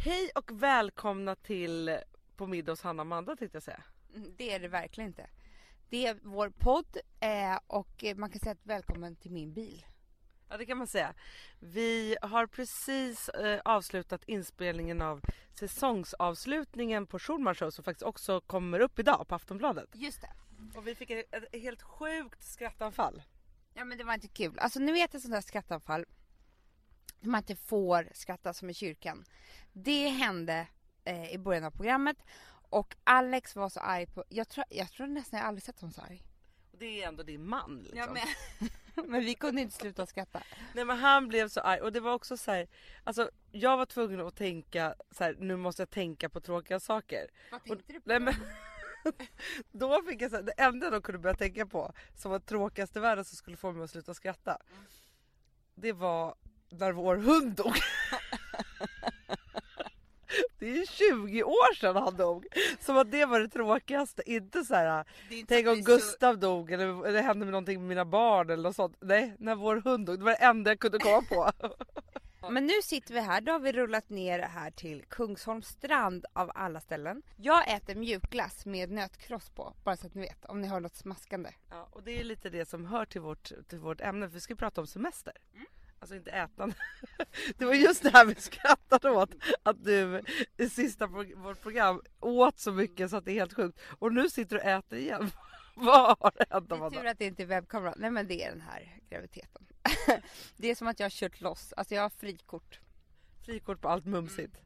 Hej och välkomna till På middag hos Hanna och Amanda tänkte jag säga. Mm, Det är det verkligen inte. Det är vår podd eh, och man kan säga att välkommen till min bil. Ja det kan man säga. Vi har precis eh, avslutat inspelningen av säsongsavslutningen på Schulman Show som faktiskt också kommer upp idag på Aftonbladet. Just det. Och vi fick ett, ett helt sjukt skrattanfall. Ja men det var inte kul. Alltså ni vet ett sånt där skrattanfall. När man inte får skratta som i kyrkan. Det hände eh, i början av programmet och Alex var så arg på, jag tror, jag tror nästan jag aldrig sett honom så arg. Och det är ändå din man liksom. Ja, men, men vi kunde inte sluta skratta. Nej men han blev så arg och det var också så här, alltså jag var tvungen att tänka så här, nu måste jag tänka på tråkiga saker. Vad tänkte du på? Nej, men, då fick jag så här, det enda de kunde börja tänka på som var tråkigast i världen som skulle få mig att sluta skratta. Det var när vår hund dog. Det är ju 20 år sedan han dog. Som att det var det tråkigaste. Inte så här. tänk om Gustav dog eller, eller hände med någonting med mina barn eller något sånt. Nej, när vår hund dog. Det var det enda jag kunde komma på. Men nu sitter vi här, då har vi rullat ner här till Kungsholms strand av alla ställen. Jag äter mjukglass med nötkross på, bara så att ni vet, om ni hör något smaskande. Ja, och det är lite det som hör till vårt, till vårt ämne, för vi ska prata om semester. Mm. Alltså inte ätande. Det var just det här vi skrattade åt, att du i sista pro vårt program åt så mycket så att det är helt sjukt. Och nu sitter du och äter igen. Vad har hänt Det är tur att det inte är webbkamera. Nej men det är den här graviditeten. det är som att jag har kört loss, alltså jag har frikort. Frikort på allt mumsigt.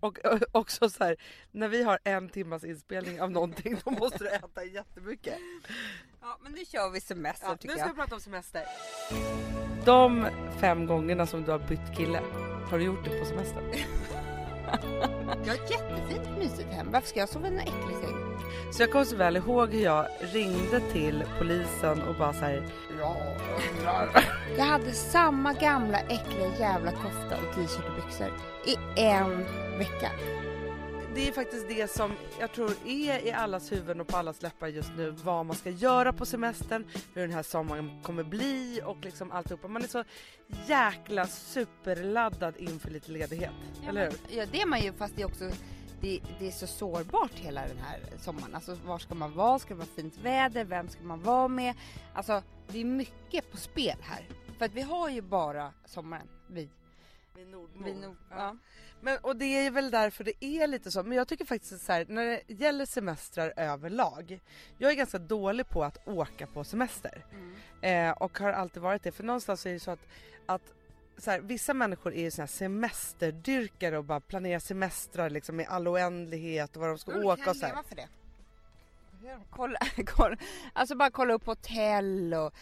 Och också så här, när vi har en timmas inspelning av någonting då måste du äta jättemycket. Ja men nu kör vi semester Ja, tycker nu ska jag. vi prata om semester. De fem gångerna som du har bytt kille, har du gjort det på semestern? Jag har ett jättefint mysigt hem. Varför ska jag sova i en äcklig säng? Så jag kommer så väl ihåg hur jag ringde till polisen och bara så här, Ja, Jag hade samma gamla äckliga jävla kofta och t-shirt och byxor i en vecka. det är faktiskt det som jag tror är i allas huvuden och på allas läppar just nu vad man ska göra på semestern, hur den här sommaren kommer bli och liksom alltihopa. Man är så jäkla superladdad inför lite ledighet, eller hur? Ja det är man ju fast det är också det, det är så sårbart hela den här sommaren. Alltså var ska man vara? Ska det vara fint väder? Vem ska man vara med? Alltså det är mycket på spel här. För att vi har ju bara sommaren. Vi. Vid vi nord, ja. Men, och det är väl därför det är lite så. Men jag tycker faktiskt att så här, när det gäller semestrar överlag. Jag är ganska dålig på att åka på semester. Eh, och har alltid varit det. För någonstans är det så att, att så här, vissa människor är ju såna här semesterdyrkare och bara planerar semestrar liksom i all oändlighet och var de ska Ja, åka och så här. leva för det. Kolla, kolla, alltså bara kolla upp hotell och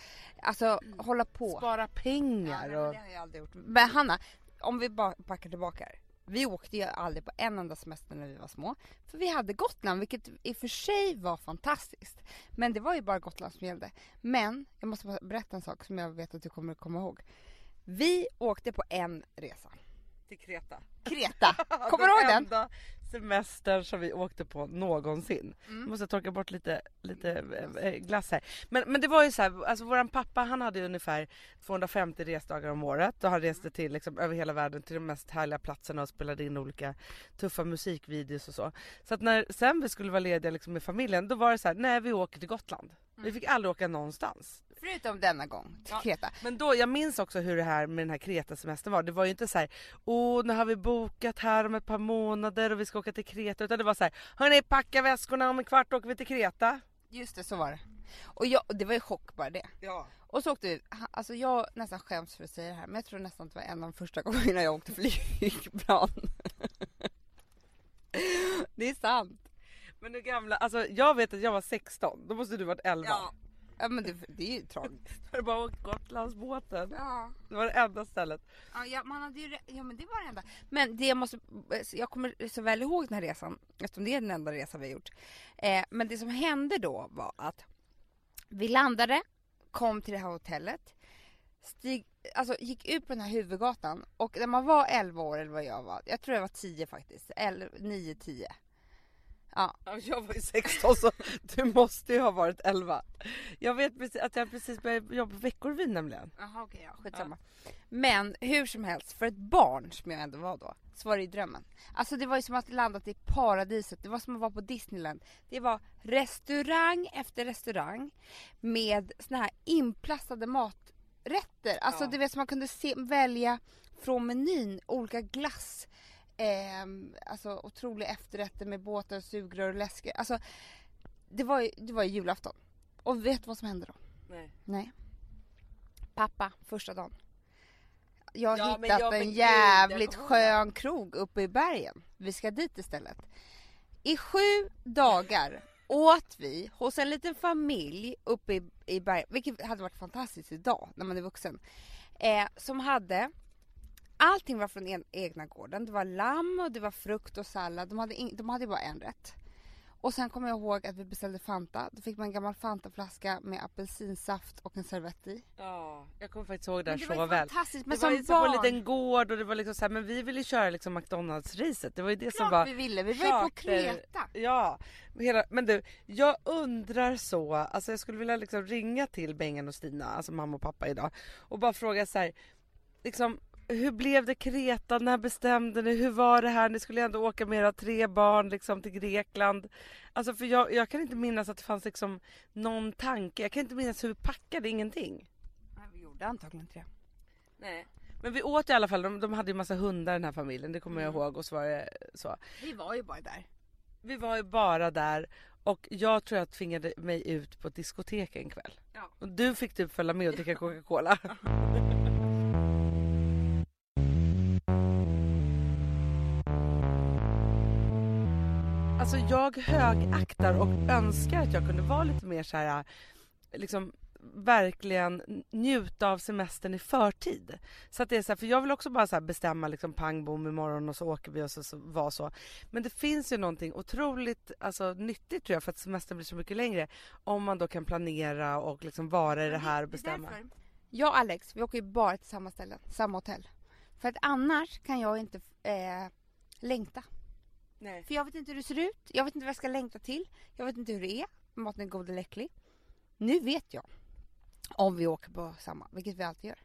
alltså hålla på. Spara Ja, pengar men och... det har jag aldrig gjort. Men Hanna, om vi bara backar tillbaka här. Vi åkte ju aldrig på en enda semester när vi var små. För vi hade Gotland, vilket i och för sig var fantastiskt. Men det var ju bara Gotland som gällde. Men, jag måste berätta en sak som jag vet att du kommer att komma ihåg. Vi åkte på en resa. Till Kreta. Kreta! Kommer du ihåg den? enda semestern som vi åkte på någonsin. Mm. Måste torka bort lite, lite eh, glass här. Men, men det var ju så här, alltså våran pappa han hade ungefär 250 resdagar om året och han reste till liksom över hela världen till de mest härliga platserna och spelade in olika tuffa musikvideos och så. Så att när sen vi skulle vara lediga liksom med familjen då var det så här, nej vi åker till Gotland. Vi fick aldrig åka någonstans. Förutom denna gång till Ja. Kreta. Men då, jag minns också hur det här med den här Kreta-semestern var. Det var ju inte så här, åh nu har vi bokat här om ett par månader och vi ska åka till Kreta. Utan det var så här, hörni packa väskorna om en kvart åker vi till Kreta. Just det, så var det. Och jag, det var ju chock bara det. Ja. Och så åkte vi, alltså jag nästan skäms för att säga det här men jag tror nästan att det var en av de första gångerna jag åkte flygplan. det är sant. Men hur gamla, alltså jag vet att jag var 16, då måste du varit 11. Ja. Ja men det, det är ju tragiskt. Har du bara åkt Gotlandsbåten? Ja. Det var det enda stället. Ja, ja, man hade ju, ja men det var det enda. Men det jag måste, jag kommer så väl ihåg den här resan eftersom det är den enda resan vi har gjort. Eh, men det som hände då var att vi landade, kom till det här hotellet, stig, alltså gick ut på den här huvudgatan och när man var 11 år eller vad jag var, jag tror jag var 10 faktiskt, 9, 10. Ja. Ja, Jag var ju 16 så du måste ju ha varit 11. Jag vet precis att jag precis började jobba på Veckorevyn nämligen. Jaha okej, ja, skitsamma. Men hur som helst, för ett barn som jag ändå var då, så var det ju drömmen. Alltså det var ju som att landat i paradiset, det var som att vara på Disneyland. Det var restaurang efter restaurang med såna här inplastade maträtter. Alltså Ja. du vet som man kunde se, välja från menyn, olika glass. Ehm, alltså otroliga efterrätter med båtar, sugrör och läsker. Alltså det var ju, det var ju julafton. Och vet du vad som hände då? Nej. Nej. Pappa, första dagen. Jag har Ja, men hittat ja, men en gud, jävligt kommer skön krog uppe i bergen. Vi ska dit istället. I sju dagar åt vi hos en liten familj uppe i, i bergen, vilket hade varit fantastiskt idag när man är vuxen. Eh, som hade Allting var från egna gården. Det var lamm och det var frukt och sallad. De hade, in, de hade bara en rätt. Och sen kommer jag ihåg att vi beställde Fanta. Då fick man en gammal Fantaflaska med apelsinsaft och en servett i. Ja, jag kommer faktiskt ihåg det här Men det så var väl. fantastiskt. Men det var som så barn. på en liten gård och det var liksom så här, men vi ville köra liksom McDonalds-racet. Det var ju det som var Klart vi ville. Vi var ju på Kreta. Ja, hela, men du, jag undrar så, alltså jag skulle vilja liksom ringa till Bengan och Stina, alltså mamma och pappa idag och bara fråga så här, liksom hur blev det Kreta, när bestämde ni, hur var det här, ni skulle ändå åka med era tre barn liksom till Grekland. Alltså för jag, jag kan inte minnas att det fanns liksom någon tanke, jag kan inte minnas hur vi packade, ingenting. Nej, vi gjorde antagligen inte det. Nej. Men vi åt i alla fall, de, de hade ju massa hundar den här familjen, det kommer jag Mm. ihåg och så var det så. Vi var ju bara där. Vi var ju bara där och jag tror jag tvingade mig ut på ett diskotek en kväll. Ja. Och du fick typ följa med och dricka Coca-Cola. Alltså jag högaktar och önskar att jag kunde vara lite mer så här, liksom verkligen njuta av semestern i förtid. Så att det är så här, för jag vill också bara så här bestämma liksom pang bom imorgon och så åker vi och så, så var så. Men det finns ju någonting otroligt alltså, nyttigt tror jag för att semestern blir så mycket längre. Om man då kan planera och liksom vara i det här och bestämma. Jag och Alex, vi åker ju bara till samma ställen, samma hotell. För att annars kan jag inte eh, längta. Nej. För jag vet inte hur det ser ut, jag vet inte vad jag ska längta till, jag vet inte hur det är, om maten är god eller äcklig. Nu vet jag. Om vi åker på samma, vilket vi alltid gör.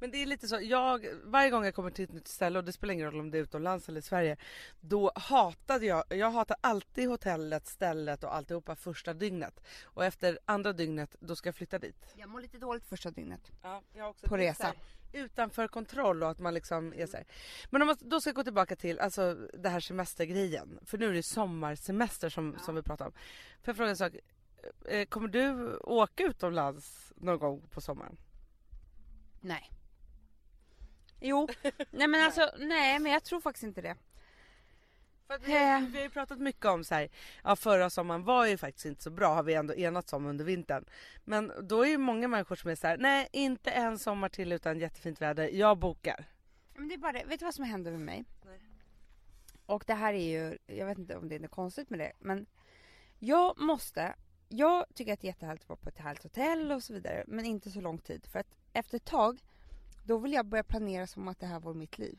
Men det är lite så, jag, varje gång jag kommer till ett nytt ställe och det spelar ingen roll om det är utomlands eller i Sverige. Då hatade jag, jag hatar alltid hotellet, stället och alltihopa första dygnet. Och efter andra dygnet då ska jag flytta dit. Jag mår lite dåligt första dygnet. Ja, jag också. På resa. Utanför kontroll och att man liksom är så här. Men om man då ska gå tillbaka till alltså det här semestergrejen. För nu är det sommarsemester som, som vi pratar om. Får jag fråga en sak? Eh, Kommer du åka utomlands någon gång på sommaren? Nej. Jo, nej men alltså, nej men jag tror faktiskt inte det. För vi, har, vi har ju pratat mycket om så här, ja förra sommaren var ju faktiskt inte så bra har vi ändå enats om under vintern. Men då är ju många människor som är så här, nej inte en sommar till utan jättefint väder, jag bokar. Men det är bara det, vet du vad som hände med mig? Nej. Och det här är ju, jag vet inte om det är något konstigt med det, men jag måste, jag tycker att det är jättehärligt att vara på ett härligt hotell och så vidare, men inte så lång tid. För att efter ett tag, då vill jag börja planera som att det här var mitt liv.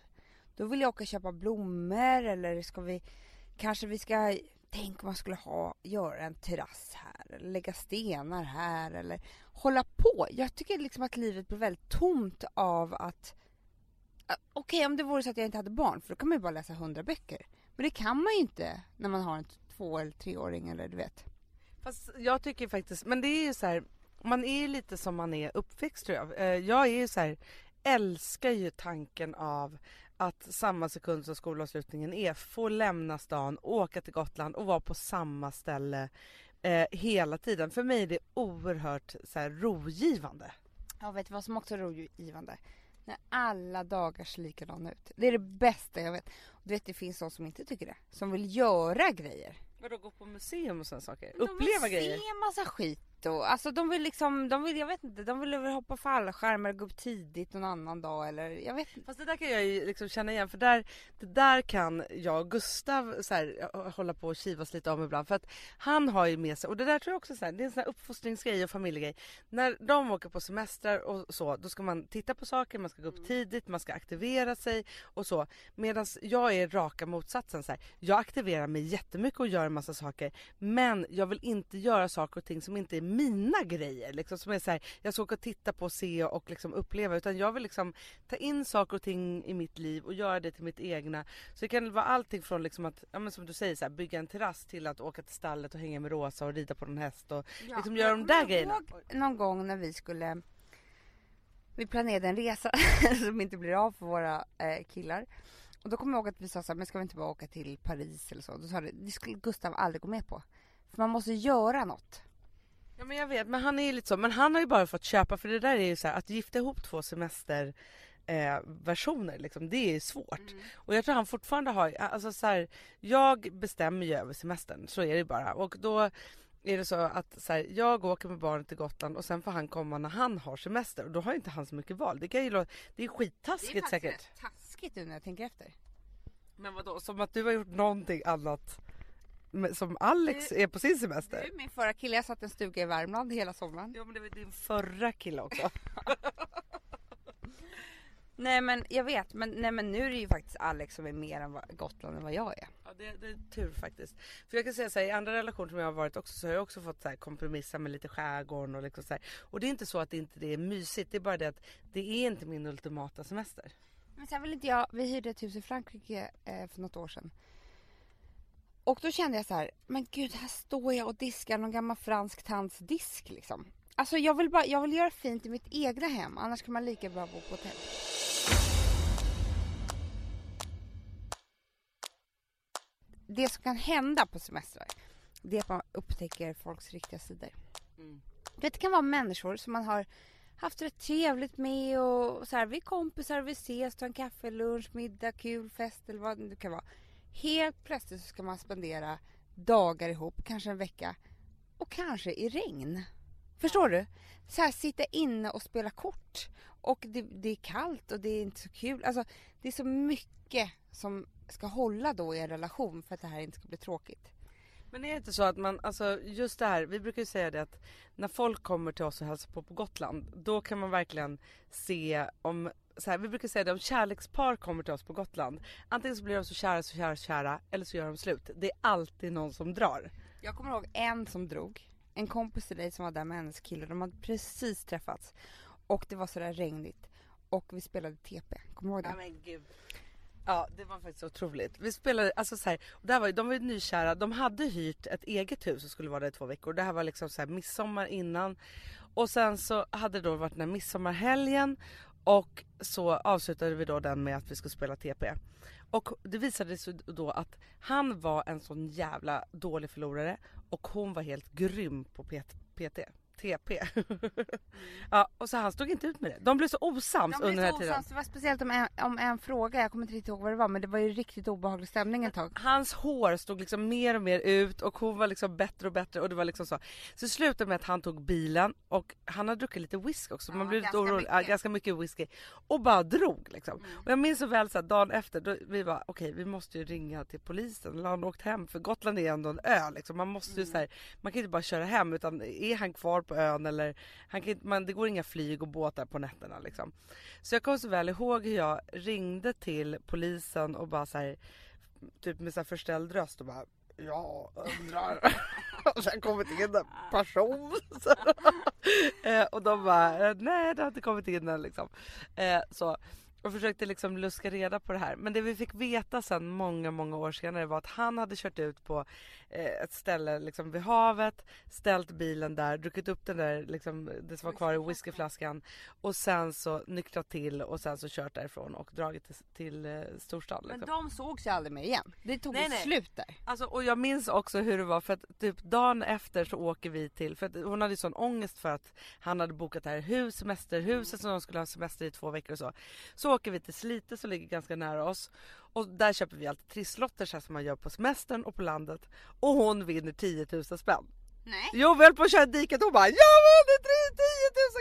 Då vill jag åka och köpa blommor eller ska vi, kanske vi ska, tänk om man skulle ha, göra en terrass här eller lägga stenar här eller hålla på. Jag tycker liksom att livet blir väldigt tomt av att Okej Okej om det vore så att jag inte hade barn för då kan man ju bara läsa hundra böcker. Men det kan man ju inte när man har en två eller treåring eller du vet. Fast jag tycker faktiskt, men det är ju så här, man är ju lite som man är uppväxt tror jag. Eh, jag är ju så här, älskar ju tanken av att samma sekund som skolavslutningen är få lämna stan, åka till Gotland och vara på samma ställe eh, hela tiden. För mig är det oerhört så här, rogivande. Jag vet vad som också är rogivande? När alla dagar ser likadana ut. Det är det bästa jag vet. Du vet det finns de som inte tycker det. Som vill göra grejer. Vadå gå på museum och sådana saker? De Uppleva vill grejer? se massa skit. Och alltså de vill liksom, de vill, jag vet inte, de vill väl hoppa fallskärm eller gå upp tidigt någon annan dag eller jag vet inte. Fast det där kan jag ju liksom känna igen för där, det där kan jag och Gustav så här, hålla på och kivas lite om ibland för att han har ju med sig och det där tror jag också så här, det är en sån här uppfostringsgrej och familjegrej. När de åker på semestrar och så då ska man titta på saker, man ska gå upp Mm. tidigt, man ska aktivera sig och så. Medan jag är raka motsatsen så här, jag aktiverar mig jättemycket och gör en massa saker men jag vill inte göra saker och ting som inte är mina grejer liksom som är så här, jag ska åka och titta på, se och liksom uppleva utan jag vill liksom ta in saker och ting i mitt liv och göra det till mitt egna. Så det kan vara allting från liksom att, ja men som du säger så här, bygga en terrass till att åka till stallet och hänga med Rosa och rida på någon häst och liksom göra de där grejerna. Någon gång när vi skulle, vi planerade en resa som inte blir av för våra eh, killar. Och då kommer jag ihåg att vi sa så här, men ska vi inte bara åka till Paris eller så? Då sa det, det skulle Gustav aldrig gå med på. För man måste göra något. Ja men jag vet, men han är ju lite så, men han har ju bara fått köpa för det där är ju så här, att gifta ihop två semester eh, versioner liksom, det är svårt. Och jag tror han fortfarande har, alltså så här, jag bestämmer ju över semestern, så är det bara. Och då är det så att så här, jag åker med barnet till Gotland och sen får han komma när han har semester och då har inte han så mycket val. Det, kan ju, det är skittaskigt säkert. rätt taskigt nu när jag tänker efter. Men vadå, som att du har gjort någonting annat som Alex är på sin semester? Du, min förra kille, jag satt i en stuga i Värmland hela sommaren. Ja men det var din förra kille också. Nej men jag vet, men, nej, men nu är det ju faktiskt Alex som är mer än vad, Gotland än vad jag är. Ja det, det är tur faktiskt. För jag kan säga så här, i andra relationer som jag har varit också så har jag också fått så här, kompromissa med lite skärgården och liksom så här. Och det är inte så att det inte det är mysigt, det är bara det att det är inte min ultimata semester. Men sen vill inte jag, vi hyrde ett hus i Frankrike eh, för något år sedan. Och då kände jag så här, men gud här står jag och diskar någon gammal fransk tants disk liksom. Alltså jag vill bara, jag vill göra fint i mitt egna hem, annars kan man lika bra bo på hotell. Det som kan hända på semestrar, det är att man upptäcker folks riktiga sidor. Mm. Det kan vara människor som man har haft rätt trevligt med och så här, vi är kompisar, vi ses, tar en kaffe, lunch, middag, kul, fest eller vad det nu kan vara. Helt plötsligt så ska man spendera dagar ihop, kanske en vecka och kanske i regn. Förstår du? Så här, sitta inne och spela kort och det, det är kallt och det är inte så kul. Alltså, det är så mycket som ska hålla då i en relation för att det här inte ska bli tråkigt. Men är det inte så att man, alltså just det här, vi brukar ju säga det att när folk kommer till oss och hälsar på på Gotland, då kan man verkligen se om, så här, vi brukar säga det om kärlekspar kommer till oss på Gotland, antingen så blir de så kära, så kära, så kära, eller så gör de slut. Det är alltid någon som drar. Jag kommer ihåg en som drog. En kompis till dig som var där med hennes kille. De hade precis träffats. Och det var sådär regnigt. Och vi spelade TP. Kommer du ihåg det? men gud. Ja det var faktiskt otroligt. Vi spelade, alltså så här, där var, de var ju nykära, de hade hyrt ett eget hus och skulle vara där i två veckor. Det här var liksom så här midsommar innan. Och sen så hade det då varit den här midsommarhelgen och så avslutade vi då den med att vi skulle spela TP. Och det visade sig då att han var en sån jävla dålig förlorare och hon var helt grym på PT. TP. ja, och så han stod inte ut med det. De blev så osams De under den här tiden. osams. Det var speciellt om en, om en fråga. Jag kommer inte riktigt ihåg vad det var. Men det var ju riktigt obehaglig stämning ett tag. Hans hår stod liksom mer och mer ut och hon var liksom bättre och bättre och det var liksom så. Så slutade med att han tog bilen och han hade druckit lite whisky också. Ja, Man blev lite orolig, ja, mycket. ganska mycket whisky. Och bara drog liksom. Mm. Och jag minns så väl så här, dagen efter, då vi var okej vi måste ju ringa till polisen. Eller han åkt hem för Gotland är ändå en ö liksom. Man måste ju Mm. så här, man kan inte bara köra hem utan är han kvar på ön eller han kan man, det går inga flyg och båtar på nätterna liksom. Så jag kommer så väl ihåg hur jag ringde till polisen och bara så här, typ med så här förställd röst och bara jag undrar. och sen kommit in en person. Så, eh, och de bara nej det har inte kommit in än liksom. Eh, så. Och försökte liksom luska reda på det här. Men det vi fick veta sen många, många år senare var att han hade kört ut på eh, ett ställe liksom vid havet, ställt bilen där, druckit upp den där liksom, det som var kvar i whiskyflaskan och sen så nyktrat till och sen så kört därifrån och dragit till, till eh, storstan. Men Liksom. de sågs ju aldrig mer igen. Det tog Nej, nej. slut där. Alltså, och jag minns också hur det var för att typ dagen efter så åker vi till, för att hon hade ju sån ångest för att han hade bokat det här hus, semesterhuset som de skulle ha semester i två veckor och så. Så åker vi till Slite som ligger ganska nära oss och där köper vi alltid trisslotter så som man gör på semestern och på landet och hon vinner 10 000 spänn. Nej. Jo, vi höll på att köra diket och hon bara jag vann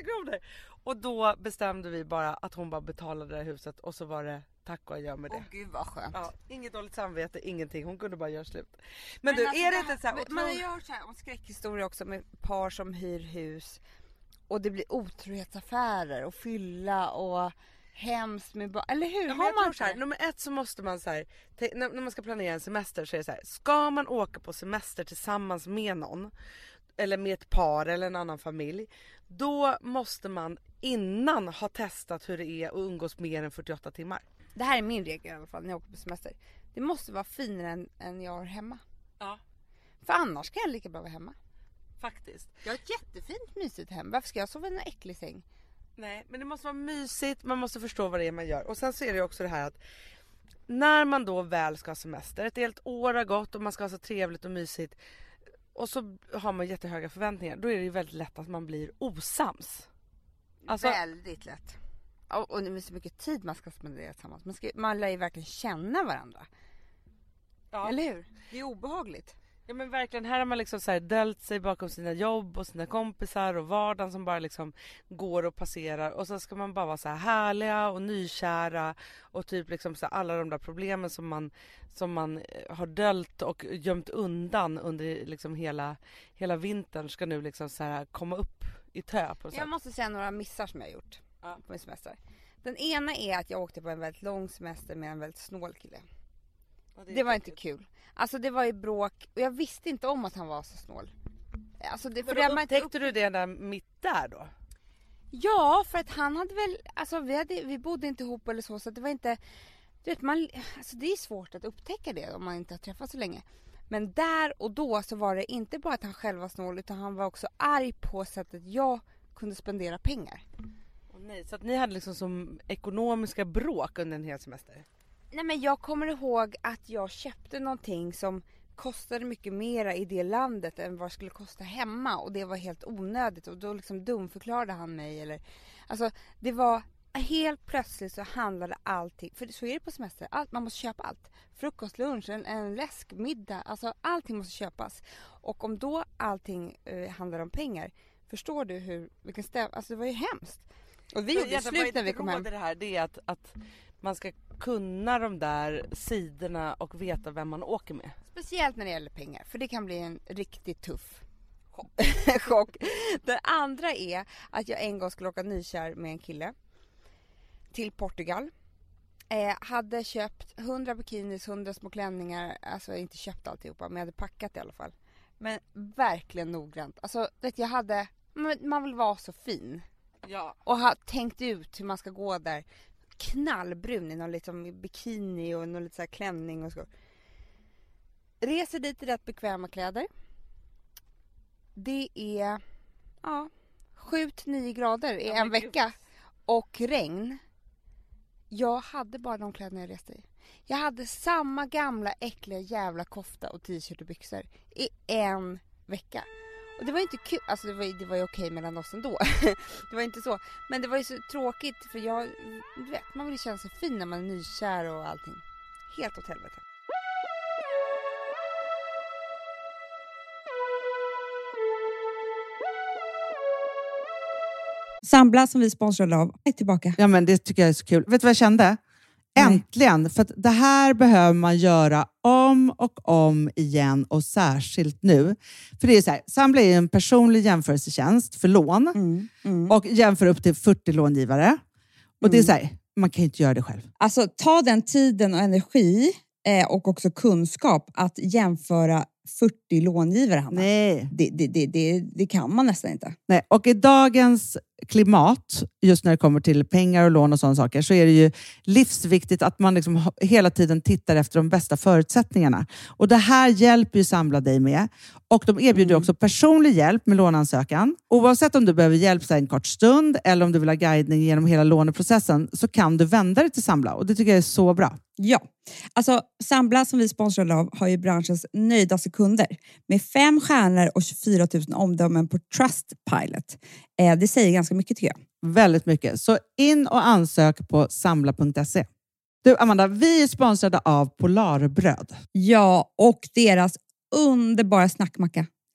10 000 kronor! Och då bestämde vi bara att hon bara betalade det här huset och så var det tack och adjö med det. Åh gud vad skönt. Ja, inget dåligt samvete, ingenting. Hon kunde bara göra slut. Men, du, alltså är det inte så här men- Man har ju hört så här om skräckhistorier också med par som hyr hus och det blir otrohetsaffärer och fylla och hemskt med barn. Eller hur? Ja, har man så här, nummer ett så måste man så här, när, när man ska planera en semester så är det så här, ska man åka på semester tillsammans med någon eller med ett par eller en annan familj då måste man innan ha testat hur det är att umgås mer än 48 timmar. Det här är min regel i alla fall när jag åker på semester. Det måste vara finare än, än jag har hemma. Ja, För annars kan jag lika bra vara hemma. faktiskt. Jag har ett jättefint mysigt hem. Varför ska jag sova i en äcklig säng? Nej, men det måste vara mysigt, man måste förstå vad det är man gör. Och sen så är det också det här att när man då väl ska ha semester, ett helt år har gått och man ska ha så trevligt och mysigt och så har man jättehöga förväntningar, då är det ju väldigt lätt att man blir osams. Alltså, Väldigt lätt. Och, och det är så mycket tid man ska spendera tillsammans. Man, ska, man lär ju verkligen känna varandra. ja. Eller hur? Det är obehagligt. Ja men verkligen, här har man liksom så här dölt sig bakom sina jobb och sina kompisar och vardagen som bara liksom går och passerar och så ska man bara vara så här härliga och nykära och typ liksom så alla de där problemen som man som man eh, har dölt och gömt undan under liksom hela hela vintern ska nu liksom så här komma upp i tö på något Jag måste säga några missar som jag har gjort Ja. på min semester. Den ena är att jag åkte på en väldigt lång semester med en väldigt snål kille. Är Det var inte kul. Alltså det var ju bråk och jag visste inte om att han var så snål. Alltså det, för det man inte upptäckte du det där mitt där då? Ja, för att han hade väl, alltså vi, hade, vi bodde inte ihop eller så så det var inte, du vet man, alltså det är svårt att upptäcka det om man inte har träffats så länge. Men där och då så var det inte bara att han själv var snål utan han var också arg på sättet jag kunde spendera pengar. Åh nej, så att ni hade liksom som ekonomiska bråk under en hel semester? Nej men jag kommer ihåg att jag köpte någonting som kostade mycket mera i det landet än vad det skulle kosta hemma och det var helt onödigt och då liksom dumförklarade han mig eller Alltså det var helt plötsligt så handlade allting, för så är det på semester, allt, man måste köpa allt. Frukost, lunch, en, en läsk, middag, alltså allting måste köpas. Och om då allting eh, handlar om pengar, förstår du hur, vilken stäm, alltså det var ju hemskt. Och vi gjorde slut när vi kom hem. det här det är att, att man ska kunna de där sidorna och veta vem man åker med. Speciellt när det gäller pengar, för det kan bli en riktigt tuff chock. Den andra är att jag en gång skulle åka nykär med en kille till Portugal. Eh, hade köpt 100 bikinis, 100 små klänningar, alltså inte köpt alltihopa men jag hade packat i alla fall. Men verkligen noggrant. Alltså vet, jag hade, man, vill vara så fin Ja. och har tänkt ut hur man ska gå där. Knallbrun i någon liksom bikini och någon lite så klänning och så. Reser dit i rätt bekväma kläder. Det är ja, 7-9 grader i Ja, en vecka och regn. Jag hade bara de kläderna jag reste i. Jag hade samma gamla äckliga jävla kofta och t-shirt och byxor i en vecka. Och det var inte kul, alltså det var, det var ju okej mellan oss ändå. det var inte så. Men det var ju så tråkigt för jag, du vet, man vill ju känna sig fin när man är nykär och allting. Helt åt helvete. Sambla som vi sponsrade av är tillbaka. Ja, men det tycker jag är så kul. Vet du vad jag kände? Äntligen! För det här behöver man göra om och om igen och särskilt nu. För det är så här, Sambla är en personlig jämförelsetjänst för lån Mm, mm. och jämför upp till 40 långivare. Och det är så här, man kan inte göra det själv. Alltså ta den tiden och energi eh, och också kunskap att jämföra 40 långivare, Hanna. Nej. Det, det, det, det, det kan man nästan inte. Nej. Och i dagens klimat, just när det kommer till pengar och lån och sådana saker, så är det ju livsviktigt att man liksom hela tiden tittar efter de bästa förutsättningarna. Och Det här hjälper ju Samla dig med. Och De erbjuder också personlig hjälp med låneansökan. Oavsett om du behöver hjälp en kort stund eller om du vill ha guidning genom hela låneprocessen så kan du vända dig till Samla och det tycker jag är så bra. Ja, alltså Sambla som vi sponsrade av har ju branschens nöjdaste kunder med fem stjärnor och 24 000 omdömen på Trustpilot. Eh, det säger ganska mycket tycker jag. Väldigt mycket. Så in och ansök på samla.se. Du Amanda, vi är sponsrade av Polarbröd. Ja, och deras underbara snackmacka.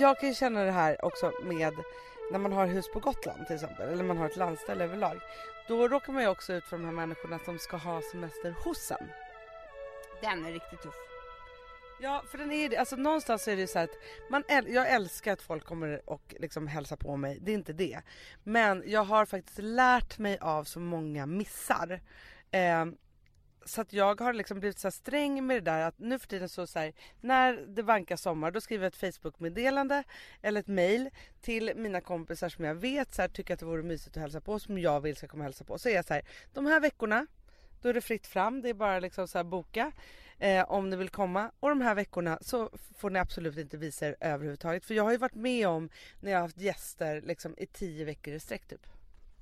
Jag kan ju känna det här också med när man har hus på Gotland till exempel, eller man har ett landställe överlag. Då råkar man ju också ut för de här människorna som ska ha semester hos en. Den är riktigt tuff. Ja, för den är. Alltså någonstans är det så här att man äl- jag älskar att folk kommer och liksom hälsar på mig. Det är inte det. Men jag har faktiskt lärt mig av så många missar. Eh, så att jag har liksom blivit så här sträng med det där att nu för tiden så, så här, när det vankar sommar då skriver jag ett Facebook-meddelande eller ett mail till mina kompisar som jag vet så här, tycker att det vore mysigt att hälsa på som jag vill ska komma och hälsa på. Så är jag så här, de här veckorna då är det fritt fram, det är bara liksom så här boka eh, om ni vill komma. Och de här veckorna så får ni absolut inte visa er överhuvudtaget. För jag har ju varit med om när jag har haft gäster liksom i tio veckor i sträck typ.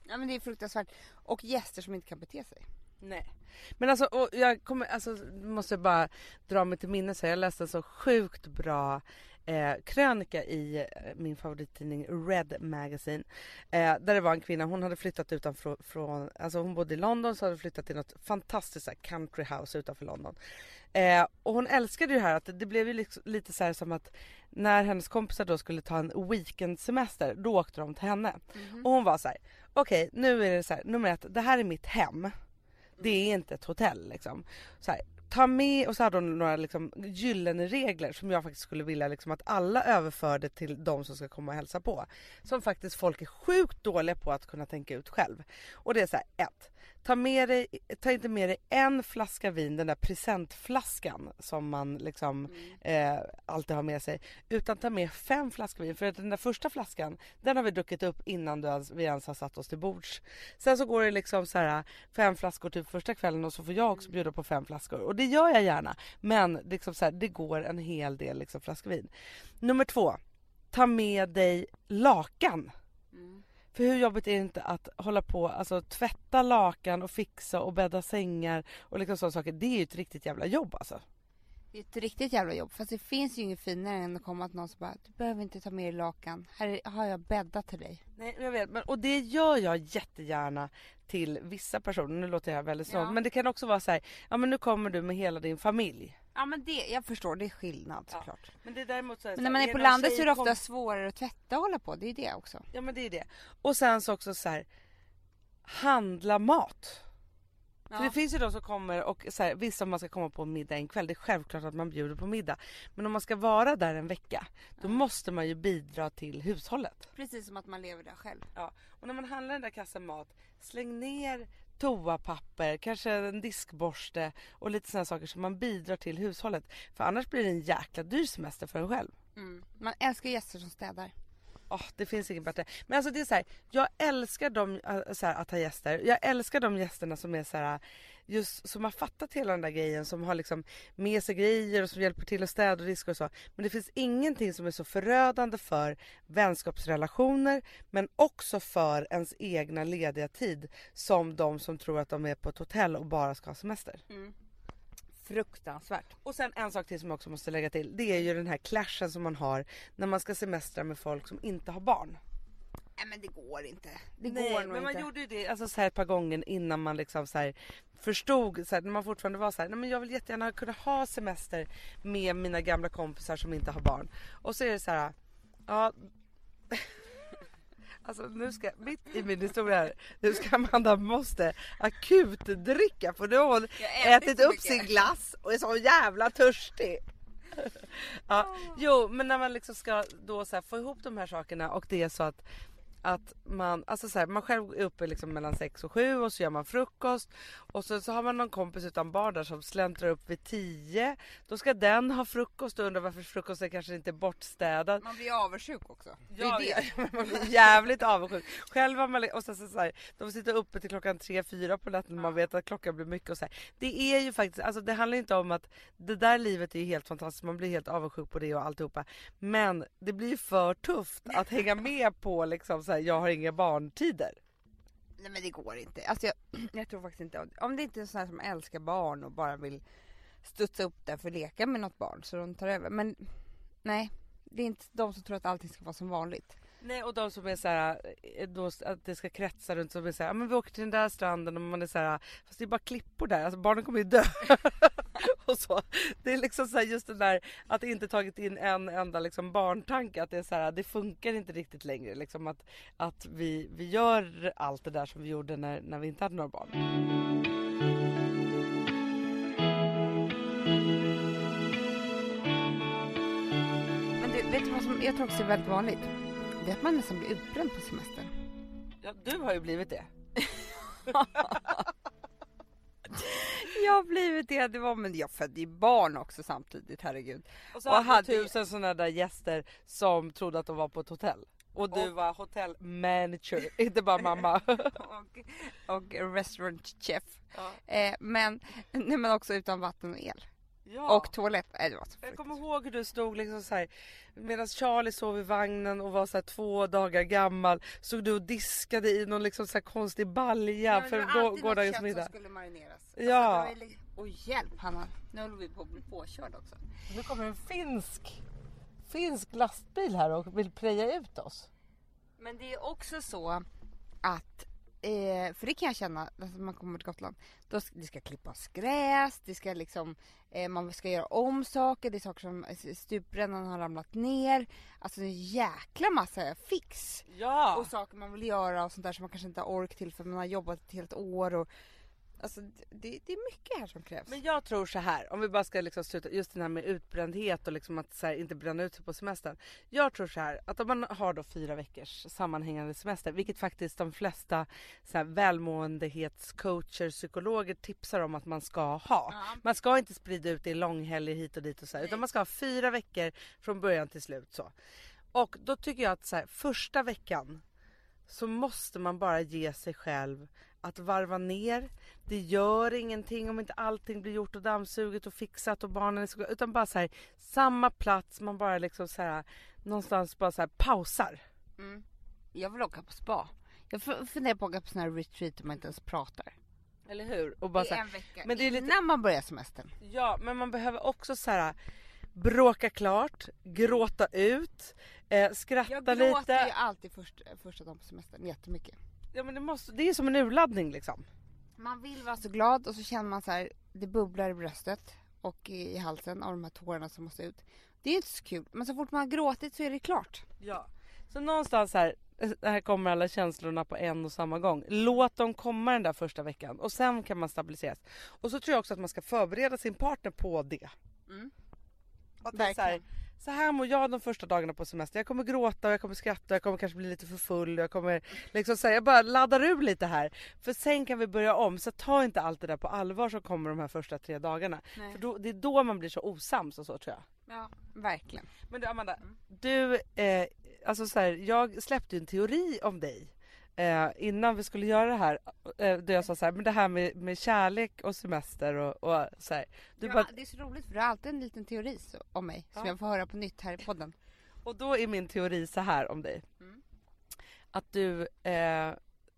Ja men det är fruktansvärt. Och gäster som inte kan bete sig. Nej. Men alltså, jag kommer, alltså, måste bara dra mig till minnes här. Jag läste en så sjukt bra eh, krönika i eh, min favorittidning Red Magazine. Eh, där det var en kvinna, hon hade flyttat utanför från, alltså hon bodde i London så hade flyttat till något fantastiskt här, country house utanför London. Eh, och hon älskade ju det här att det blev ju liksom, lite så här som att när hennes kompisar då skulle ta en weekendsemester då åkte de till henne. Och hon var så här: okej nu är det så här, nummer ett, det här är mitt hem. Det är inte ett hotell liksom. Så här, ta med, och så hade hon några liksom gyllene regler som jag faktiskt skulle vilja liksom att alla överförde till de som ska komma och hälsa på. Som faktiskt folk är sjukt dåliga på att kunna tänka ut själv. Och det är så här, ett. Ta, med dig, ta inte med dig en flaska vin, den där presentflaskan som man liksom eh, alltid har med sig. Utan ta med fem flaskor vin. För att den där första flaskan, den har vi druckit upp innan du ens, vi ens har satt oss till bords. Sen så går det liksom så här fem flaskor typ första kvällen och så får jag också bjuda på fem flaskor. Och det gör jag gärna. Men liksom så här, det går en hel del liksom flaskor vin. Nummer två. Ta med dig lakan. För hur jobbigt är det inte att hålla på, alltså tvätta lakan och fixa och bädda sängar och liksom sådana saker. Det är ju ett riktigt jävla jobb alltså. Det är ett riktigt jävla jobb. Fast det finns ju inget finare än att komma till någon som bara, du behöver inte ta med dig lakan. Här är- har jag bäddat till dig. Nej jag vet, men, och det gör jag jättegärna till vissa personer. Nu låter jag väldigt snålt Ja. men det kan också vara så här, ja men nu kommer du med hela din familj. Ja men det, jag förstår, det är skillnad Ja. såklart. Men det är däremot så här, Men när man är på landet så är det kom- ofta svårare att tvätta och hålla på. Det är det också. Ja men det är det. Och sen så också så här, handla mat. För det finns ju de som kommer och så här, visst om man ska komma på middag en kväll, det är självklart att man bjuder på middag. Men om man ska vara där en vecka, då måste man ju bidra till hushållet. Precis som att man lever där själv. Ja. Och när man handlar den där kassan mat, släng ner toapapper, kanske en diskborste och lite sådana saker som man bidrar till hushållet. För annars blir det en jäkla dyr semester för en själv. Mm. Man älskar gäster som städar. Åh, det finns inget bättre. Men alltså det är så här, jag älskar dem, äh, så här, att ha gäster. Jag älskar de gästerna som är så här, just som har fattat hela den där grejen, som har liksom med sig grejer och som hjälper till att städa och diska och så. Men det finns ingenting som är så förödande för vänskapsrelationer men också för ens egna lediga tid som de som tror att de är på ett hotell och bara ska ha semester. Fruktansvärt. Och sen en sak till som jag också måste lägga till. Det är ju den här clashen som man har när man ska semestra med folk som inte har barn. Nej men det går inte. Det Nej, går nog men man inte. gjorde ju det alltså, så här, ett par gånger innan man liksom så här, förstod, så här, när man fortfarande var så här, nej men jag vill jättegärna kunna ha semester med mina gamla kompisar som inte har barn. Och så är det så här, ja. Alltså nu ska, mitt i min historia här, nu ska Amanda måste akut dricka för nu har hon ätit upp mycket. sin glass och är så jävla törstig. Ja, jo men när man liksom ska då så här få ihop de här sakerna och det är så att att man, alltså så här, man själv är uppe liksom mellan 6 och 7 och så gör man frukost och så, så har man någon kompis utan barn där som släntrar upp vid 10. Då ska den ha frukost och undrar varför frukosten kanske inte är bortstädad. Man blir avundsjuk också. Ja, det är det. man blir jävligt avundsjuk. Själv har man, och sen så, så här, de sitter uppe till klockan 3-4 på natten och man vet att klockan blir mycket och så här. Det är ju faktiskt, alltså det handlar inte om att det där livet är ju helt fantastiskt, man blir helt avundsjuk på det och alltihopa. Men det blir ju för tufft att hänga med på liksom så här, jag har inga barntider. Nej men det går inte. Alltså jag, jag tror faktiskt inte, om det inte är sådana som älskar barn och bara vill studsa upp där för att leka med något barn så de tar över. Men nej, det är inte de som tror att allting ska vara som vanligt. Nej och de som är så här, eh, då, att det ska kretsa runt som är så här, "Ja, men vi åker till den där stranden och man är så här, fast det är bara klippor där, alltså barnen kommer ju dö. och så. Det är liksom så här, just det där att inte tagit in en enda liksom barntanke, att det är så här, det funkar inte riktigt längre liksom att, att vi, vi gör allt det där som vi gjorde när, när vi inte hade några barn. Men du, vet du vad som jag tror också är väldigt vanligt? Det är att man nästan blir utbränd på semestern. Ja, du har ju blivit det. Jag har blivit det, det var, men jag födde ju barn också samtidigt, herregud. Och så Och hade tusen sådana där gäster som trodde att de var på ett hotell. Och du Och- var hotellmanager, inte bara mamma. och, och restaurant chef. Ja. Eh, men, nej, men också utan vatten och el. Ja. Och toalett. Nej, det var så jag kommer ihåg hur du stod liksom så här medan Charlie sov i vagnen och var så här två dagar gammal. Stod du och diskade i någon liksom så här konstig balja men för det alltid gårdagens middag. som skulle marineras. Ja. Alltså, det ju li- Oj hjälp Hanna, nu håller vi på att bli påkörda också. Nu kommer en finsk, finsk lastbil här och vill preja ut oss. Men det är också så att, eh, för det kan jag känna alltså, när man kommer till Gotland. Då ska, det ska klippas gräs, det ska liksom, eh, man ska göra om saker, det är saker som eh, stuprännan har ramlat ner. Alltså en jäkla massa fix. Ja! Och saker man vill göra och sånt där som man kanske inte har ork till för man har jobbat ett helt år. Och, alltså det, det är mycket här som krävs. Men jag tror så här, om vi bara ska liksom sluta, just det här med utbrändhet och liksom att här, inte bränna ut sig på semestern. Jag tror så här, att om man har då fyra veckors sammanhängande semester, vilket faktiskt de flesta så här, välmåendhetscoacher, psykologer tipsar om att man ska ha. Ja. Man ska inte sprida ut det i långhelger hit och dit och så här, utan man ska ha fyra veckor från början till slut så. Och då tycker jag att så första veckan så måste man bara ge sig själv att varva ner. Det gör ingenting om inte allting blir gjort och dammsuget och fixat och barnen är så utan bara så här samma plats man bara liksom så här någonstans bara så här pausar. Mm. Jag vill åka på spa. Jag funderar på att åka på sån här retreat där man inte ens pratar. Eller hur? Och bara Det så är här, en vecka men det är lite- innan man börjar semestern. ja, men man behöver också så här bråka klart, gråta ut, eh, skratta Jag gråter lite. ju alltid först, första dagen på semestern jättemycket. Ja men det måste, det är som en urladdning liksom. Man vill vara så glad och så känner man så här, det bubblar i bröstet och i, halsen av de här tårarna som måste ut. Det är inte så kul, men så fort man har gråtit så är det klart. Ja. Så någonstans här, här kommer alla känslorna på en och samma gång. Låt dem komma den där första veckan och sen kan man stabiliseras. Och så tror jag också att man ska förbereda sin partner på det. Mm. Att så, här, Verkligen. Så här mår jag de första dagarna på semester. Jag kommer gråta och jag kommer skratta och jag kommer kanske bli lite för full. och Jag kommer liksom säga, jag bara laddar ur lite här. För sen kan vi börja om. Så ta inte allt det där på allvar som kommer de här första tre dagarna. Nej. För då, det är då man blir så osams och så tror jag. Ja, verkligen. Men du Amanda, Mm. du, eh, alltså så här, jag släppte ju en teori om dig eh, innan vi skulle göra det här. Eh, där jag sa så här, men det här med, med kärlek och semester och, och så här. Du ja, bara, Det är så roligt för du har alltid en liten teori så, om mig som Ja. jag får höra på nytt här i podden. och då är min teori så här om dig. Mm. Att du, eh,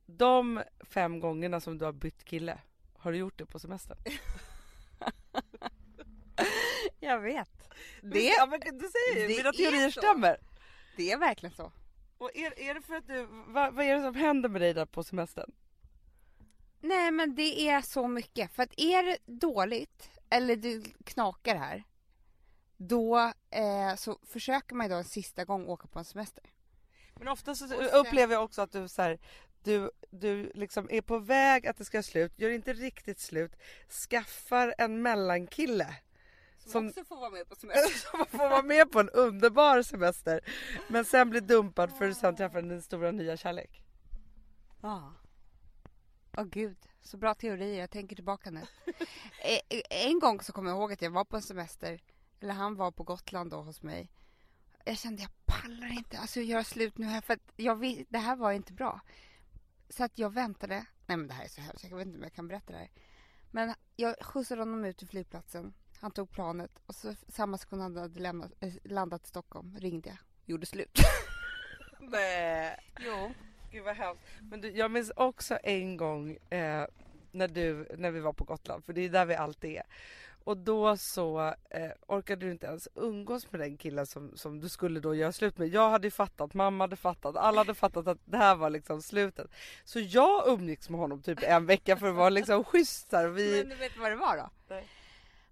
de fem gångerna som du har bytt kille, har du gjort det på semestern? Jag vet. Det, Det, ja, men du säger ju, det mina är teorier så. stämmer. det är verkligen så. Och är, är det för att du, vad, vad är det som händer med dig där på semestern? Nej men det är så mycket. För att är det dåligt eller du knakar här. Då eh, så försöker man ju då en sista gång åka på en semester. Men ofta så sen- upplever jag också att du så här, du, du liksom är på väg att det ska slut, gör inte riktigt slut, skaffar en mellankille Som, Som- också får vara med på semester. som får vara med på en underbar semester men sen blir dumpad för att sen träffa din stora nya kärlek. Ja. Åh gud, så bra teorier. Jag tänker tillbaka nu. Eh, eh, en gång så kommer jag ihåg att jag var på en semester, eller han var på Gotland då hos mig. Jag kände jag pallar inte, alltså göra slut nu här för att jag vet, det här var inte bra. Så att jag väntade, nej men det här är så hemskt, jag vet inte om jag kan berätta det här. Men jag skjutsade honom ut till flygplatsen, han tog planet och så samma sekund han hade lämnat, eh, landat i Stockholm ringde jag, gjorde slut. Nej. Jo. Gud vad hemskt. Men du, jag minns också en gång eh, när, du, när vi var på Gotland, för det är där vi alltid är. Och då så eh, orkade du inte ens umgås med den killen som, som du skulle då göra slut med. Jag hade ju fattat, mamma hade fattat, alla hade fattat att det här var liksom slutet. Så jag umgicks med honom typ en vecka för att vara liksom schysst och Vi... Men du vet vad det var då? Nej.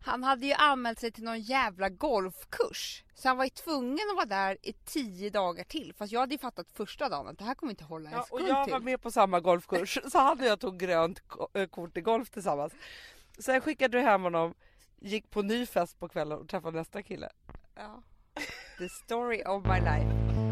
Han hade ju anmält sig till någon jävla golfkurs. Så han var ju tvungen att vara där i tio dagar till. Fast jag hade ju fattat första dagen att det här kommer inte hålla en Ja, och sekund jag till. var med på samma golfkurs så han och jag tog grönt eh, kort i golf tillsammans. Sen skickade du hem honom, gick på ny fest på kvällen och träffade nästa kille. Ja. The story of my life.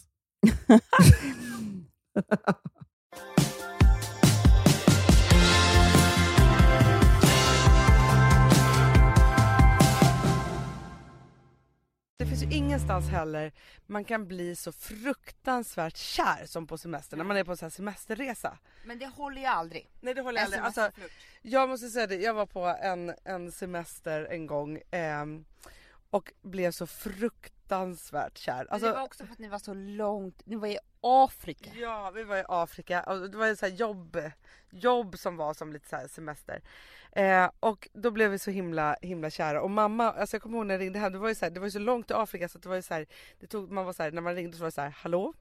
Det finns ju ingenstans heller man kan bli så fruktansvärt kär som på semester när man är på en sån här semesterresa. Men det håller ju aldrig. Nej det håller jag aldrig. Alltså, jag måste säga det, jag var på en, en semester en gång ehm, och blev så fruktansvärt kär. Men Alltså, det var också för att ni var så långt, ni var i Afrika. Ja, vi var i Afrika och det var så jobb, jobb som var som lite så semester. Eh, och då blev vi så himla himla kära och mamma, alltså jag kommer ihåg när jag ringde hem, det var ju så, här, det var ju så långt till Afrika så det var ju så här, det tog, man var så här, när man ringde så var det så här, hallå?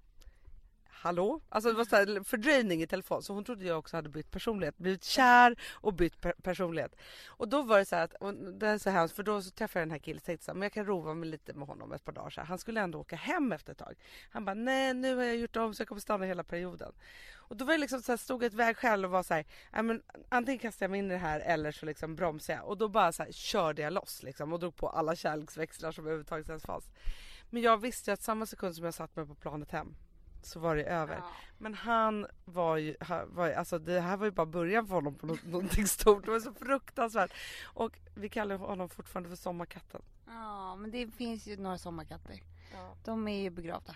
Hallå? Alltså det var så här fördröjning i telefon så hon trodde jag också hade bytt personlighet, blivit kär och bytt per- personlighet. Och då var det så här att, det är så hemskt för då så träffade jag den här killen och tänkte så här, men jag kan rova mig lite med honom ett par dagar så här. Han skulle ändå åka hem efter ett tag. Han bara, nej nu har jag gjort om så jag kommer stanna hela perioden. Och då var jag liksom så här, stod jag ett väg själv och var så här, "Nej, men antingen kastar jag mig in i det här eller så liksom bromsar jag. Och då bara så här, körde jag loss liksom och drog på alla kärleksväxlar som överhuvudtaget ens fanns. Men jag visste ju att samma sekund som jag satt mig på planet hem så var det över. Ja. Men han var ju, han var, ju- alltså det här var ju bara början för honom på något, någonting stort. Det var så fruktansvärt. Och vi kallar honom fortfarande för sommarkatten. ja, men det finns ju några sommarkatter. Ja. De är ju begravda.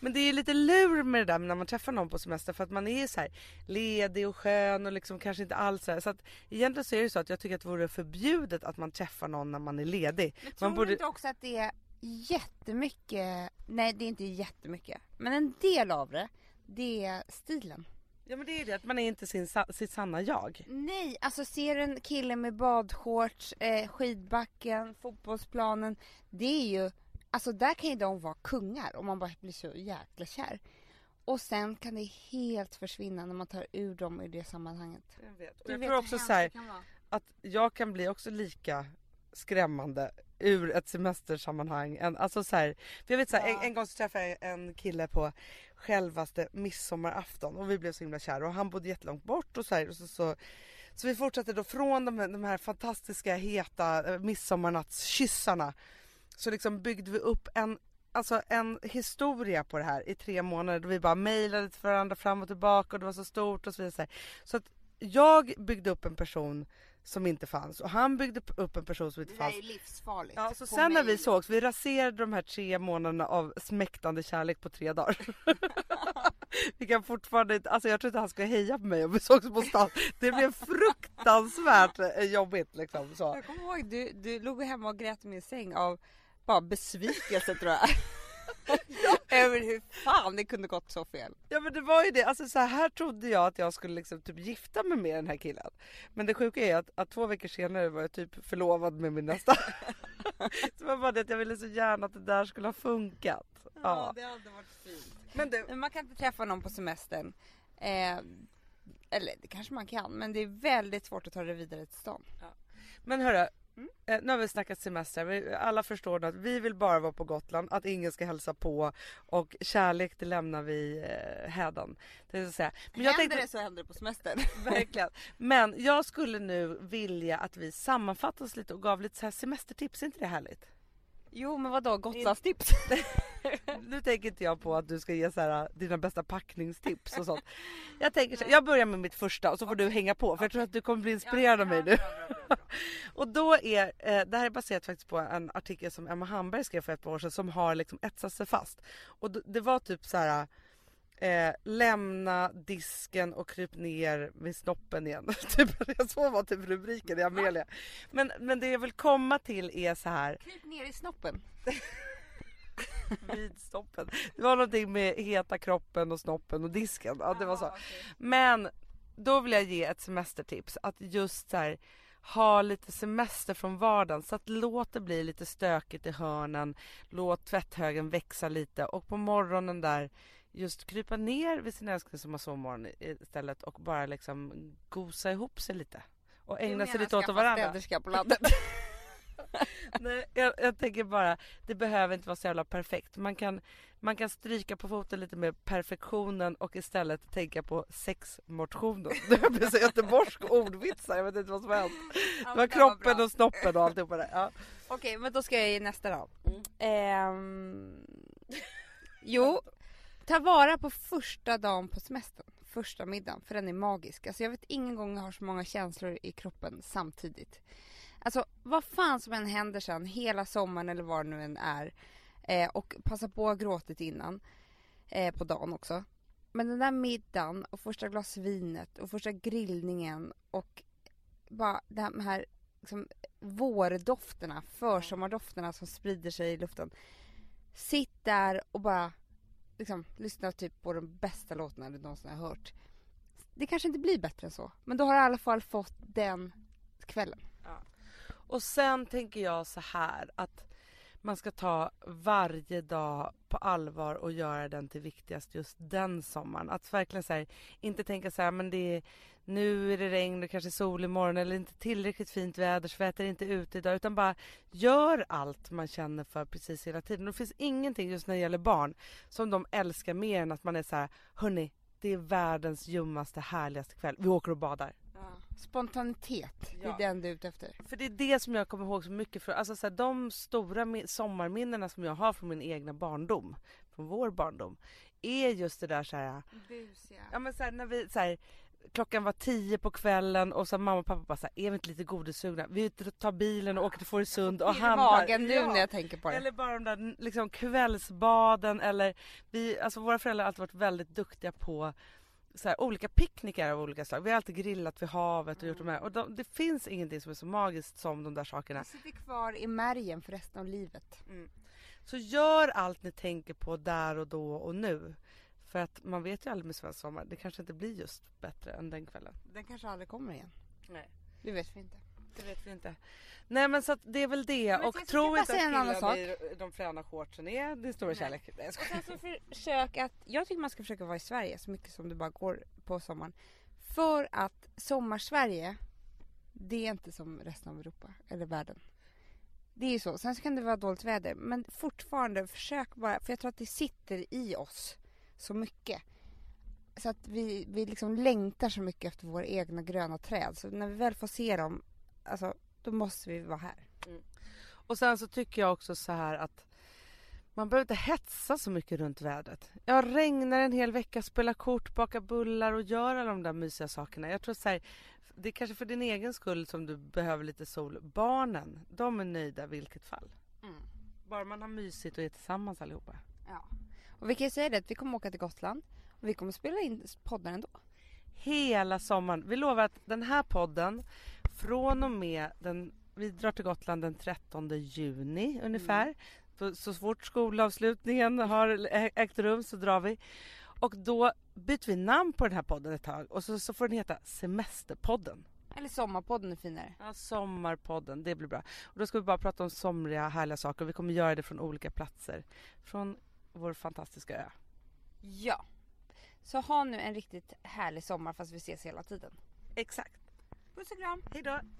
Men det är lite lur med det där när man träffar någon på semester för att man är så här ledig och skön och liksom kanske inte alls så här. Så att egentligen så är det så att jag tycker att det vore förbjudet att man träffar någon när man är ledig. Men tror Man borde- inte också att det är jättemycket, nej det är inte jättemycket, men en del av det, det är stilen. Ja men det är det att man är inte sin, sitt sanna jag. Nej, alltså ser du en kille med badshorts, eh, skidbacken, fotbollsplanen, det är ju, alltså där kan ju de vara kungar och man bara blir så jäkla kär. Och sen kan det helt försvinna när man tar ur dem ur det sammanhanget. Jag vet. Och Du jag vet tror också hemskt så här, det kan vara. att jag kan bli också lika skrämmande ur ett semestersammanhang. En, alltså så här, för jag vet så här, en, Ja. en gång så träffade jag en kille på självaste midsommarafton och vi blev så himla kära och han bodde jättelångt bort och så här, och så, så så vi fortsatte då från de, de här fantastiska heta eh, midsommarnattskyssarna så liksom byggde vi upp en Alltså en historia på det här i tre månader då vi bara mejlade till varandra fram och tillbaka och det var så stort och så vidare. Så att jag byggde upp en person som inte fanns och han byggde upp en person som inte Det där fanns. är livsfarligt. Ja, så sen när vi sågs, vi raserade de här tre månaderna av smäktande kärlek på tre dagar. vi kan fortfarande inte, alltså jag tror inte han skulle heja på mig om vi sågs på stan. Det blev fruktansvärt eh, jobbigt liksom. Så. Jag kommer ihåg, du, du låg hemma och grät i min säng av bara besvikelse tror jag. Över hur fan det kunde gått så fel. Ja men det var ju det, alltså så här trodde jag att jag skulle liksom typ gifta mig med den här killen. Men det sjuka är att, att två veckor senare var jag typ förlovad med min nästa. så det var bara det att jag ville så gärna att det där skulle ha funkat. Ja. det hade varit fint. Men du, man kan inte träffa någon på semestern. Eh, eller det kanske man kan, men det är väldigt svårt att ta det vidare till stan. Men hörru, Mm. eh, nu har vi snackat semester. Alla förstår att vi vill bara vara på Gotland, att ingen ska hälsa på och kärlek det lämnar vi eh, hädan. Det vill säga. Men jag händer tänkte, det så händer det på semestern. verkligen. Men jag skulle nu vilja att vi sammanfattar oss lite och gav lite så här semestertips, är inte det härligt? Jo men vadå Gotlandstips? Nu tänker inte jag på att du ska ge så här, dina bästa packningstips och sånt. Jag tänker så jag börjar med mitt första och så får du hänga på för jag tror att du kommer bli inspirerad av mig nu. och då är, eh, det här är baserat faktiskt på en artikel som Emma Hamberg skrev för ett par år sedan som har liksom etsat sig fast. Och det var typ så här. Eh, lämna disken och kryp ner vid snoppen igen. typ, så var typ rubriken i Amelia. Men, men det jag vill komma till är så här. Kryp ner i snoppen. vid snoppen. Det var någonting med heta kroppen och snoppen och disken. Ja, det var så. Men då vill jag ge ett semestertips. Att just så här, ha lite semester från vardagen. Så att låt det bli lite stökigt i hörnen. Låt tvätthögen växa lite och på morgonen där just krypa ner vid sin älskling som har sovmorgon istället och bara liksom gosa ihop sig lite. Och ägna sig lite åt varandra. på landet. Nej, jag, jag tänker bara, det behöver inte vara så jävla perfekt. Man kan, man kan stryka på foten lite med perfektionen och istället tänka på sexmotionen. Det blir så göteborgsk ordvitsar, jag vet inte vad som har hänt. Det var kroppen och snoppen och alltihopa där. Ja. Okej men då ska jag ge nästa då. Mm. Ehm, jo, ta vara på första dagen på semestern. Första middagen, för den är magisk. Alltså jag vet ingen gång jag har så många känslor i kroppen samtidigt. Alltså vad fan som än händer sen, hela sommaren eller vad det nu än är. Eh, och passa på att ha gråtit innan. Eh, på dagen också. Men den där middagen och första glas vinet och första grillningen och bara de här liksom, vårdofterna, försommardofterna som sprider sig i luften. Sitt där och bara liksom, lyssna typ på de bästa låtarna du någonsin har hört. Det kanske inte blir bättre än så, men då har du i alla fall fått den kvällen. Och sen tänker jag så här att man ska ta varje dag på allvar och göra den till viktigast just den sommaren. Att verkligen så här, inte tänka så här, men det är, nu är det regn, och kanske sol imorgon eller inte tillräckligt fint väder så vi äter inte ute idag utan bara gör allt man känner för precis hela tiden. Det finns ingenting just när det gäller barn som de älskar mer än att man är så här, hörni, det är världens ljummaste härligaste kväll, vi åker och badar. Spontanitet, det Ja. är den du är ute efter. För det är det som jag kommer ihåg så mycket från, alltså så här, de stora mi- sommarminnena som jag har från min egna barndom, från vår barndom, är just det där så här, Busiga. ja men så här, när vi så här, klockan var tio på kvällen och så mamma och pappa bara så här, är vi inte lite godissugna? Vi tar bilen och åker till Fårösund och I handlar. magen nu Ja. när jag tänker på det. Eller bara de där liksom kvällsbaden eller vi, alltså våra föräldrar har alltid varit väldigt duktiga på så här, olika picknickar av olika slag. Vi har alltid grillat vid havet och gjort de här. Och de, det finns ingenting som är så magiskt som de där sakerna. Det sitter kvar i märgen för resten av livet. Så gör allt ni tänker på där och då och nu. För att man vet ju aldrig med svensk sommar. Det kanske inte blir just bättre än den kvällen. Den kanske aldrig kommer igen. Nej. Det vet vi inte. Det vet vi inte. Nej men så att det är väl det. Men och tro inte att killarna i de fräna shortsen är din stora Nej. kärlek. Nej, jag Och sen så försök att, jag tycker man ska försöka vara i Sverige så mycket som det bara går på sommaren. För att sommarsverige, det är inte som resten av Europa eller världen. Det är ju så. Sen så kan det vara dåligt väder men fortfarande försök bara, för jag tror att det sitter i oss så mycket. Så att vi, vi liksom längtar så mycket efter våra egna gröna träd. Så när vi väl får se dem, alltså då måste vi vara här. Och sen så tycker jag också så här att man behöver inte hetsa så mycket runt vädret. Jag regnar en hel vecka, spelar kort, bakar bullar och gör alla de där mysiga sakerna. Jag tror så här, det är kanske för din egen skull som du behöver lite sol. Barnen, de är nöjda i vilket fall. Bara man har mysigt och är tillsammans allihopa. Ja. Och vi kan ju säga det att vi kommer åka till Gotland och vi kommer spela in poddar ändå. Hela sommaren. Vi lovar att den här podden från och med den, vi drar till Gotland den 13 juni ungefär. Så, så fort skolavslutningen har ägt rum så drar vi. Och då byter vi namn på den här podden ett tag och så, så får den heta Semesterpodden. Eller Sommarpodden är finare. Ja, Sommarpodden, det blir bra. Och då ska vi bara prata om somriga härliga saker. Vi kommer göra det från olika platser. Från vår fantastiska ö. Ja. Så ha nu en riktigt härlig sommar fast vi ses hela tiden. Exakt. Puss och kram! Hejdå!